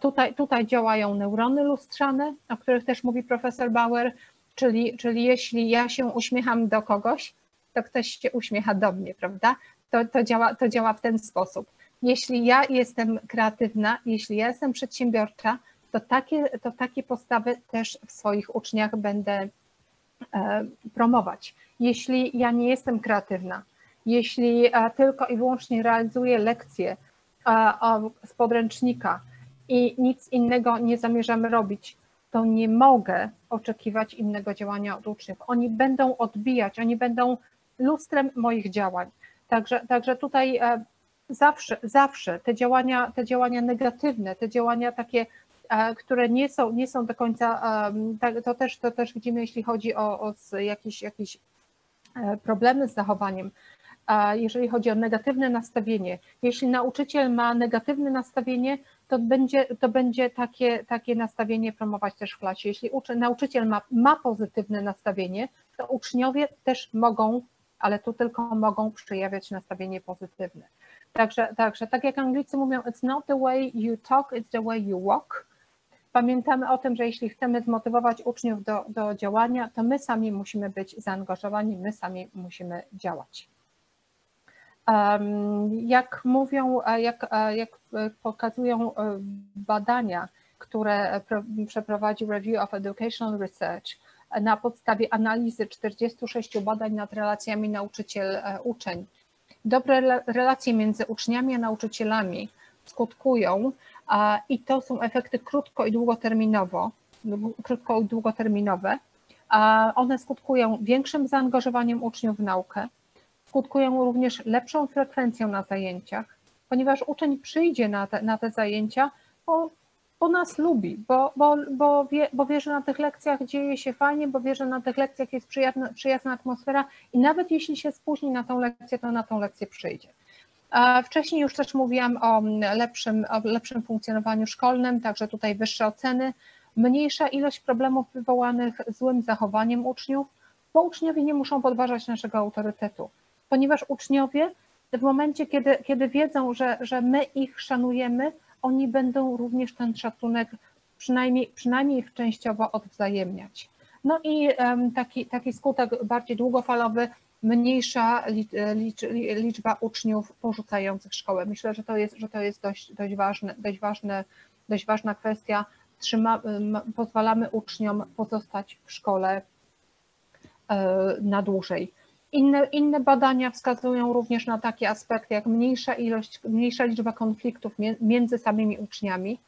[SPEAKER 2] Tutaj, tutaj działają neurony lustrzane, o których też mówi profesor Bauer, czyli, czyli jeśli ja się uśmiecham do kogoś, to ktoś się uśmiecha do mnie, prawda? To, to, działa, to działa w ten sposób. Jeśli ja jestem kreatywna, jeśli ja jestem przedsiębiorcza, to takie, to takie postawy też w swoich uczniach będę e, promować. Jeśli ja nie jestem kreatywna, jeśli tylko i wyłącznie realizuję lekcje z podręcznika i nic innego nie zamierzam robić, to nie mogę oczekiwać innego działania od uczniów. Oni będą odbijać, oni będą lustrem moich działań. Także, także tutaj e, zawsze, zawsze te działania, te działania negatywne, te działania takie, e, które nie są, nie są do końca, to też, to też widzimy, jeśli chodzi o, o jakieś, jakieś e, problemy z zachowaniem, jeżeli chodzi o negatywne nastawienie. Jeśli nauczyciel ma negatywne nastawienie, to będzie, to będzie takie, takie nastawienie promować też w klasie. Jeśli uczy, nauczyciel ma, ma pozytywne nastawienie, to uczniowie też mogą, ale tu tylko mogą przejawiać nastawienie pozytywne. Także, także tak jak Anglicy mówią, it's not the way you talk, it's the way you walk. Pamiętamy o tym, że jeśli chcemy zmotywować uczniów do, do działania, to my sami musimy być zaangażowani, my sami musimy działać. Jak mówią, jak, jak pokazują e, badania, które przeprowadził Review of Educational Research na podstawie analizy 46 badań nad relacjami nauczyciel-uczeń. Dobre relacje między uczniami a nauczycielami skutkują i to są efekty krótko i długoterminowo, krótko i długoterminowe. One skutkują większym zaangażowaniem uczniów w naukę, skutkują również lepszą frekwencją na zajęciach, ponieważ uczeń przyjdzie na te, na te zajęcia, bo, bo nas lubi, bo, bo, bo, wie, bo wie, że na tych lekcjach dzieje się fajnie, bo wie, że na tych lekcjach jest przyjazna, przyjazna atmosfera i nawet jeśli się spóźni na tą lekcję, to na tą lekcję przyjdzie. Wcześniej już też mówiłam o lepszym, o lepszym funkcjonowaniu szkolnym, także tutaj wyższe oceny, mniejsza ilość problemów wywołanych złym zachowaniem uczniów, bo uczniowie nie muszą podważać naszego autorytetu ponieważ uczniowie w momencie, kiedy, kiedy wiedzą, że, że my ich szanujemy, oni będą również ten szacunek przynajmniej, przynajmniej częściowo odwzajemniać. No i taki, taki skutek bardziej długofalowy, mniejsza liczba uczniów porzucających szkołę. Myślę, że to jest, że to jest dość, dość, ważne, dość, ważne, dość ważna kwestia. Trzyma, pozwalamy uczniom pozostać w szkole e, na dłużej. Inne, inne badania wskazują również na takie aspekty jak mniejsza ilość, mniejsza liczba konfliktów między samymi uczniami,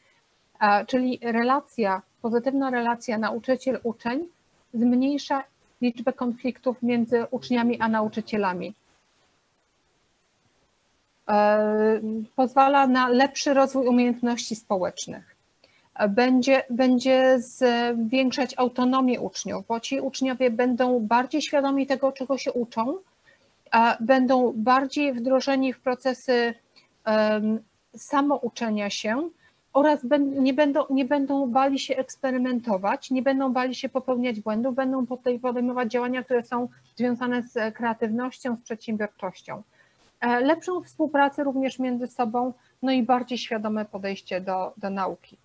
[SPEAKER 2] czyli relacja, pozytywna relacja nauczyciel-uczeń zmniejsza liczbę konfliktów między uczniami a nauczycielami. pozwala na lepszy rozwój umiejętności społecznych. Będzie, będzie zwiększać autonomię uczniów, bo ci uczniowie będą bardziej świadomi tego, czego się uczą, będą bardziej wdrożeni w procesy samouczenia się oraz nie będą, nie będą bali się eksperymentować, nie będą bali się popełniać błędów, będą podejmować działania, które są związane z kreatywnością, z przedsiębiorczością. E, lepszą współpracę również między sobą, no i bardziej świadome podejście do, do nauki.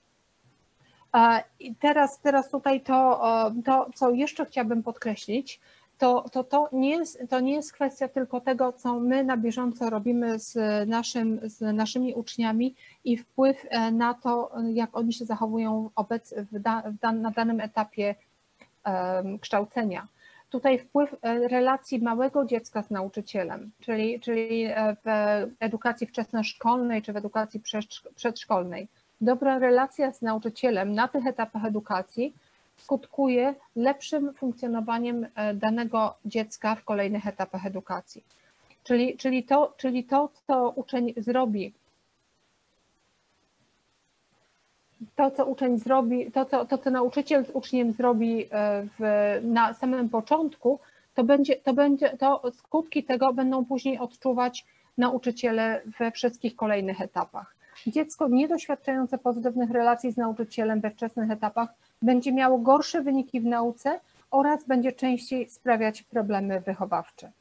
[SPEAKER 2] I teraz, teraz tutaj to, to, co jeszcze chciałabym podkreślić, to, to, to, nie jest, to nie jest kwestia tylko tego, co my na bieżąco robimy z, naszym, z naszymi uczniami i wpływ e, na to, jak oni się zachowują obec, w da, w dan, na danym etapie um, kształcenia. Tutaj wpływ e, relacji małego dziecka z nauczycielem, czyli, czyli e, w edukacji wczesnoszkolnej czy w edukacji przedszkolnej. Dobra relacja z nauczycielem na tych etapach edukacji skutkuje lepszym funkcjonowaniem e, danego dziecka w kolejnych etapach edukacji. Czyli, czyli, to, czyli to, co uczeń zrobi, to, co uczeń zrobi, to, co, to, co nauczyciel z uczniem zrobi e, w, na samym początku, to będzie, to będzie, to skutki tego będą później odczuwać nauczyciele we wszystkich kolejnych etapach. Dziecko niedoświadczające pozytywnych relacji z nauczycielem we wczesnych etapach będzie miało gorsze wyniki w nauce oraz będzie częściej sprawiać problemy wychowawcze.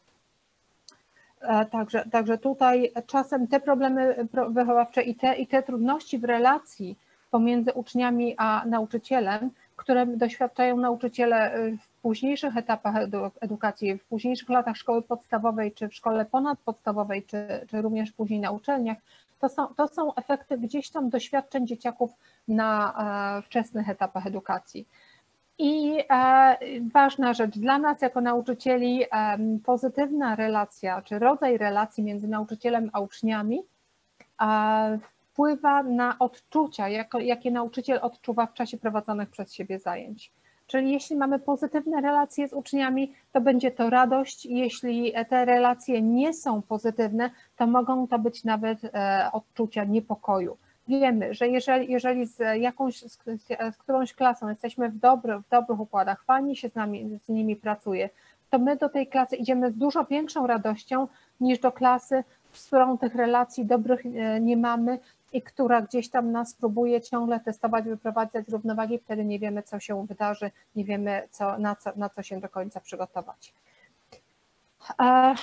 [SPEAKER 2] E, także, także tutaj czasem te problemy wychowawcze i te, i te trudności w relacji pomiędzy uczniami a nauczycielem, które doświadczają nauczyciele w późniejszych etapach edukacji, w późniejszych latach szkoły podstawowej, czy w szkole ponadpodstawowej, czy, czy również później na uczelniach, to są, to są efekty gdzieś tam doświadczeń dzieciaków na e, wczesnych etapach edukacji. I e, ważna rzecz dla nas jako nauczycieli, pozytywna relacja, czy rodzaj relacji między nauczycielem a uczniami wpływa na odczucia, jakie nauczyciel odczuwa w czasie prowadzonych przez siebie zajęć. Czyli jeśli mamy pozytywne relacje z uczniami, to będzie to radość. Jeśli te relacje nie są pozytywne, to mogą to być nawet e, odczucia niepokoju. Wiemy, że jeżeli, jeżeli z jakąś, z, z którąś klasą jesteśmy w, dobry, w dobrych układach, fajnie się z, nami, z nimi pracuje, to my do tej klasy idziemy z dużo większą radością niż do klasy, z którą tych relacji dobrych e, nie mamy i która gdzieś tam nas próbuje ciągle testować, wyprowadzać z równowagi, wtedy nie wiemy, co się wydarzy, nie wiemy, co, na, co, na co się do końca przygotować. E,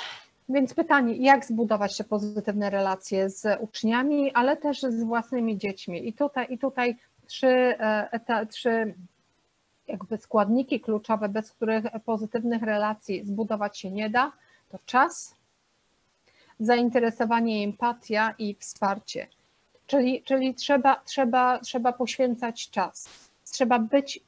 [SPEAKER 2] więc pytanie, jak zbudować te pozytywne relacje z uczniami, ale też z własnymi dziećmi. I tutaj, i tutaj trzy, e, trzy jakby składniki kluczowe, bez których pozytywnych relacji zbudować się nie da, to czas, zainteresowanie, empatia i wsparcie. Czyli, czyli trzeba, trzeba, trzeba poświęcać czas. Trzeba być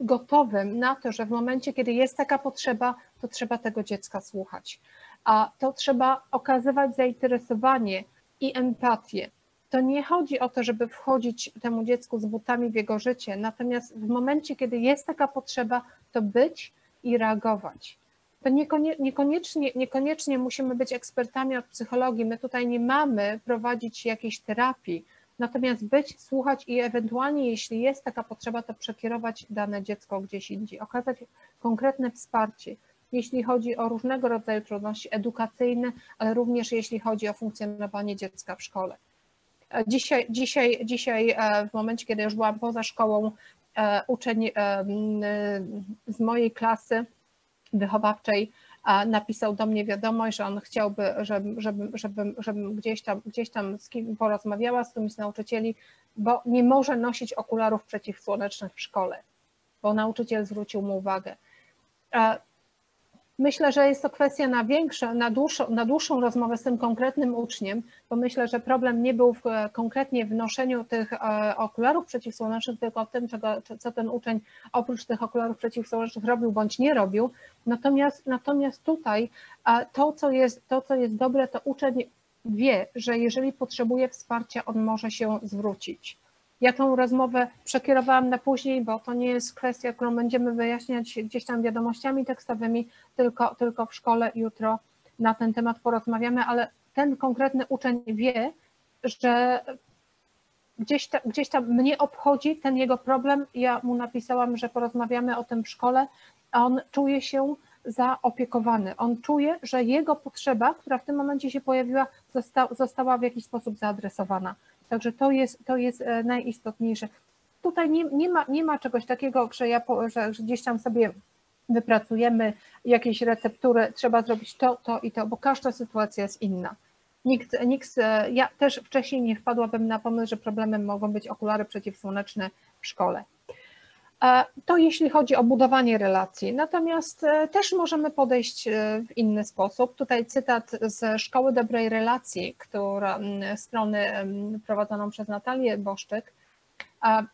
[SPEAKER 2] gotowym na to, że w momencie, kiedy jest taka potrzeba, to trzeba tego dziecka słuchać. A to trzeba okazywać zainteresowanie i empatię. To nie chodzi o to, żeby wchodzić temu dziecku z butami w jego życie, natomiast w momencie, kiedy jest taka potrzeba, to być i reagować to niekoniecznie, niekoniecznie musimy być ekspertami od psychologii. My tutaj nie mamy prowadzić jakiejś terapii, natomiast być, słuchać i ewentualnie, jeśli jest taka potrzeba, to przekierować dane dziecko gdzieś indziej, okazać konkretne wsparcie, jeśli chodzi o różnego rodzaju trudności edukacyjne, ale również jeśli chodzi o funkcjonowanie dziecka w szkole. Dzisiaj, dzisiaj, dzisiaj e, w momencie, kiedy już byłam poza szkołą, e, uczeń e, z mojej klasy wychowawczej napisał do mnie wiadomość, że on chciałby, żebym, żebym, żebym, żebym gdzieś, tam, gdzieś tam z kim porozmawiała, z którymś z nauczycieli, bo nie może nosić okularów przeciwsłonecznych w szkole, bo nauczyciel zwrócił mu uwagę. Myślę, że jest to kwestia na większą, na dłuższą, na dłuższą rozmowę z tym konkretnym uczniem, bo myślę, że problem nie był w, konkretnie w noszeniu tych e, okularów przeciwsłonecznych, tylko w tym, czego, co ten uczeń oprócz tych okularów przeciwsłonecznych robił bądź nie robił. Natomiast, natomiast tutaj to co, jest, to, co jest dobre, to uczeń wie, że jeżeli potrzebuje wsparcia, on może się zwrócić. Ja tą rozmowę przekierowałam na później, bo to nie jest kwestia, którą będziemy wyjaśniać gdzieś tam wiadomościami tekstowymi, tylko, tylko w szkole jutro na ten temat porozmawiamy, ale ten konkretny uczeń wie, że gdzieś, ta, gdzieś tam mnie obchodzi ten jego problem. Ja mu napisałam, że porozmawiamy o tym w szkole, a on czuje się zaopiekowany. On czuje, że jego potrzeba, która w tym momencie się pojawiła, zosta, została w jakiś sposób zaadresowana. Także to jest, to jest e, najistotniejsze. Tutaj nie, nie, ma, nie ma czegoś takiego, że, ja, że, gdzieś tam sobie wypracujemy jakieś receptury, trzeba zrobić to, to i to, bo każda sytuacja jest inna. Nikt, nikt, e, ja też wcześniej nie wpadłabym na pomysł, że problemem mogą być okulary przeciwsłoneczne w szkole. E, to jeśli chodzi o budowanie relacji. Natomiast e, też możemy podejść w inny sposób. Tutaj cytat z Szkoły Dobrej Relacji, która strony prowadzoną przez Natalię Boszczyk.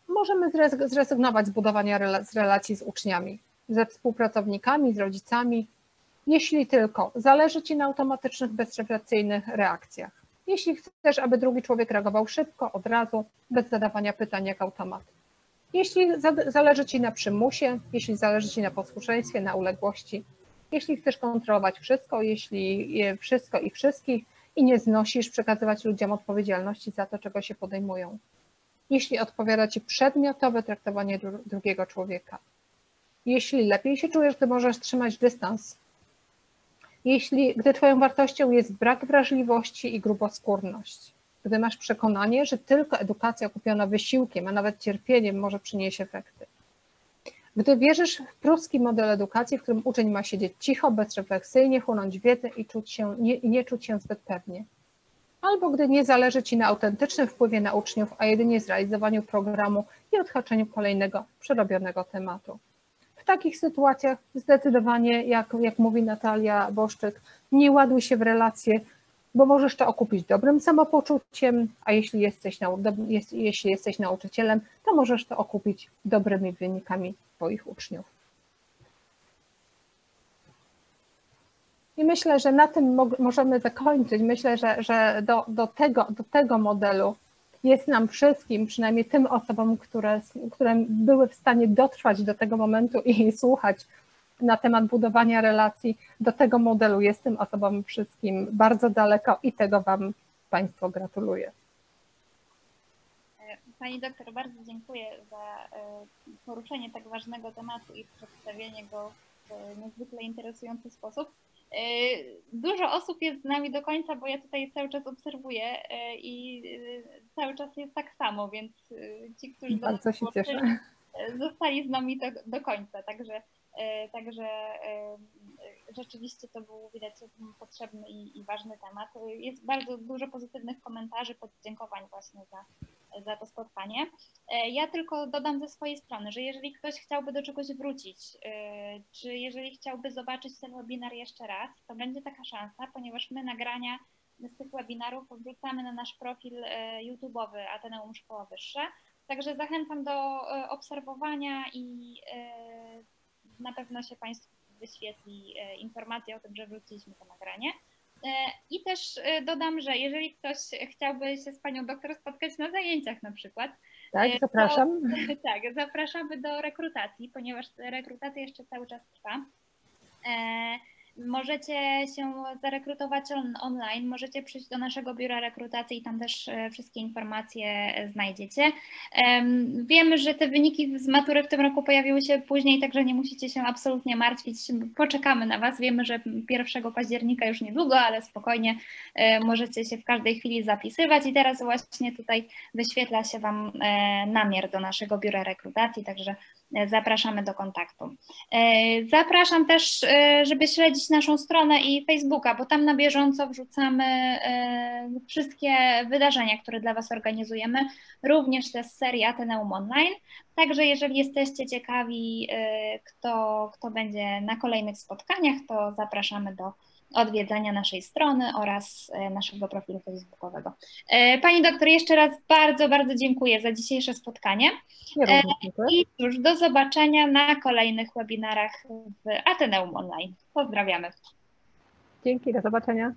[SPEAKER 2] Możemy zrezygnować z budowania relacji z uczniami, ze współpracownikami, z rodzicami, jeśli tylko zależy Ci na automatycznych, bezrefleksyjnych reakcjach. Jeśli chcesz, aby drugi człowiek reagował szybko, od razu, bez zadawania pytań jak automat. Jeśli zależy Ci na przymusie, jeśli zależy Ci na posłuszeństwie, na uległości, jeśli chcesz kontrolować wszystko, jeśli wszystko i wszystkich i nie znosisz przekazywać ludziom odpowiedzialności za to, czego się podejmują. Jeśli odpowiada Ci przedmiotowe traktowanie drugiego człowieka. Jeśli lepiej się czujesz, to możesz trzymać dystans jeśli, gdy Twoją wartością jest brak wrażliwości i gruboskórność, gdy masz przekonanie, że tylko edukacja kupiona wysiłkiem, a nawet cierpieniem może przynieść efekty. Gdy wierzysz w pruski model edukacji, w którym uczeń ma siedzieć cicho, bezrefleksyjnie, chłonąć wiedzę i czuć się, nie, nie czuć się zbyt pewnie. Albo gdy nie zależy Ci na autentycznym wpływie na uczniów, a jedynie zrealizowaniu programu i odhaczeniu kolejnego przerobionego tematu takich sytuacjach zdecydowanie, jak, jak mówi Natalia Boszczyk, nie ładuj się w relacje, bo możesz to okupić dobrym samopoczuciem, a jeśli jesteś, nau, jeśli jesteś nauczycielem, to możesz to okupić dobrymi wynikami Twoich uczniów. I myślę, że na tym możemy zakończyć. Myślę, że, że do, do, tego, do tego modelu jest nam wszystkim, przynajmniej tym osobom, które, które były w stanie dotrwać do tego momentu i słuchać na temat budowania relacji, do tego modelu jest tym osobom wszystkim bardzo daleko i tego Wam Państwo gratuluję.
[SPEAKER 1] Pani doktor, bardzo dziękuję za e, poruszenie tak ważnego tematu i przedstawienie go w niezwykle interesujący sposób. E, dużo osób jest z nami do końca, bo ja tutaj cały czas obserwuję e, i e, cały czas jest tak samo, więc ci, którzy
[SPEAKER 2] się cieszę.
[SPEAKER 1] zostali z nami do, do końca, także, także rzeczywiście to był widać potrzebny i, i ważny temat. Jest bardzo dużo pozytywnych komentarzy, podziękowań właśnie za, za to spotkanie. E, ja tylko dodam ze swojej strony, że jeżeli ktoś chciałby do czegoś wrócić, e, czy jeżeli chciałby zobaczyć ten webinar jeszcze raz, to będzie taka szansa, ponieważ my nagrania z tych webinarów wrzucamy na nasz profil e, YouTube'owy Ateneum Szkoła Wyższa. Także zachęcam do obserwowania i na pewno się Państwu wyświetli informacja o tym, że wróciliśmy to nagranie. E, I też e, dodam, że jeżeli ktoś chciałby się z panią doktor spotkać na zajęciach na przykład.
[SPEAKER 2] Tak, e, zapraszam.
[SPEAKER 1] To, tak, zapraszamy do rekrutacji, ponieważ rekrutacja jeszcze cały czas trwa. Możecie się zarekrutować on, online, możecie przyjść do naszego biura rekrutacji i tam też e, wszystkie informacje e, znajdziecie. Wiemy, że te wyniki z matury w tym roku pojawiły się później, także nie musicie się absolutnie martwić. Poczekamy na Was. Wiemy, że 1 października już niedługo, ale spokojnie e, możecie się w każdej chwili zapisywać i teraz właśnie tutaj wyświetla się Wam namiar do naszego biura rekrutacji, także zapraszamy do kontaktu. Zapraszam też, żeby śledzić naszą stronę i Facebooka, bo tam na bieżąco wrzucamy e, wszystkie wydarzenia, które dla Was organizujemy, również te z serii Ateneum Online. Także jeżeli jesteście ciekawi, e, kto, kto będzie na kolejnych spotkaniach, to zapraszamy do odwiedzania naszej strony oraz e, naszego profilu facebookowego. Pani doktor, jeszcze raz bardzo, bardzo dziękuję za dzisiejsze spotkanie. I już do zobaczenia na kolejnych webinarach w Ateneum Online. Pozdrawiamy.
[SPEAKER 2] Dzięki, do zobaczenia.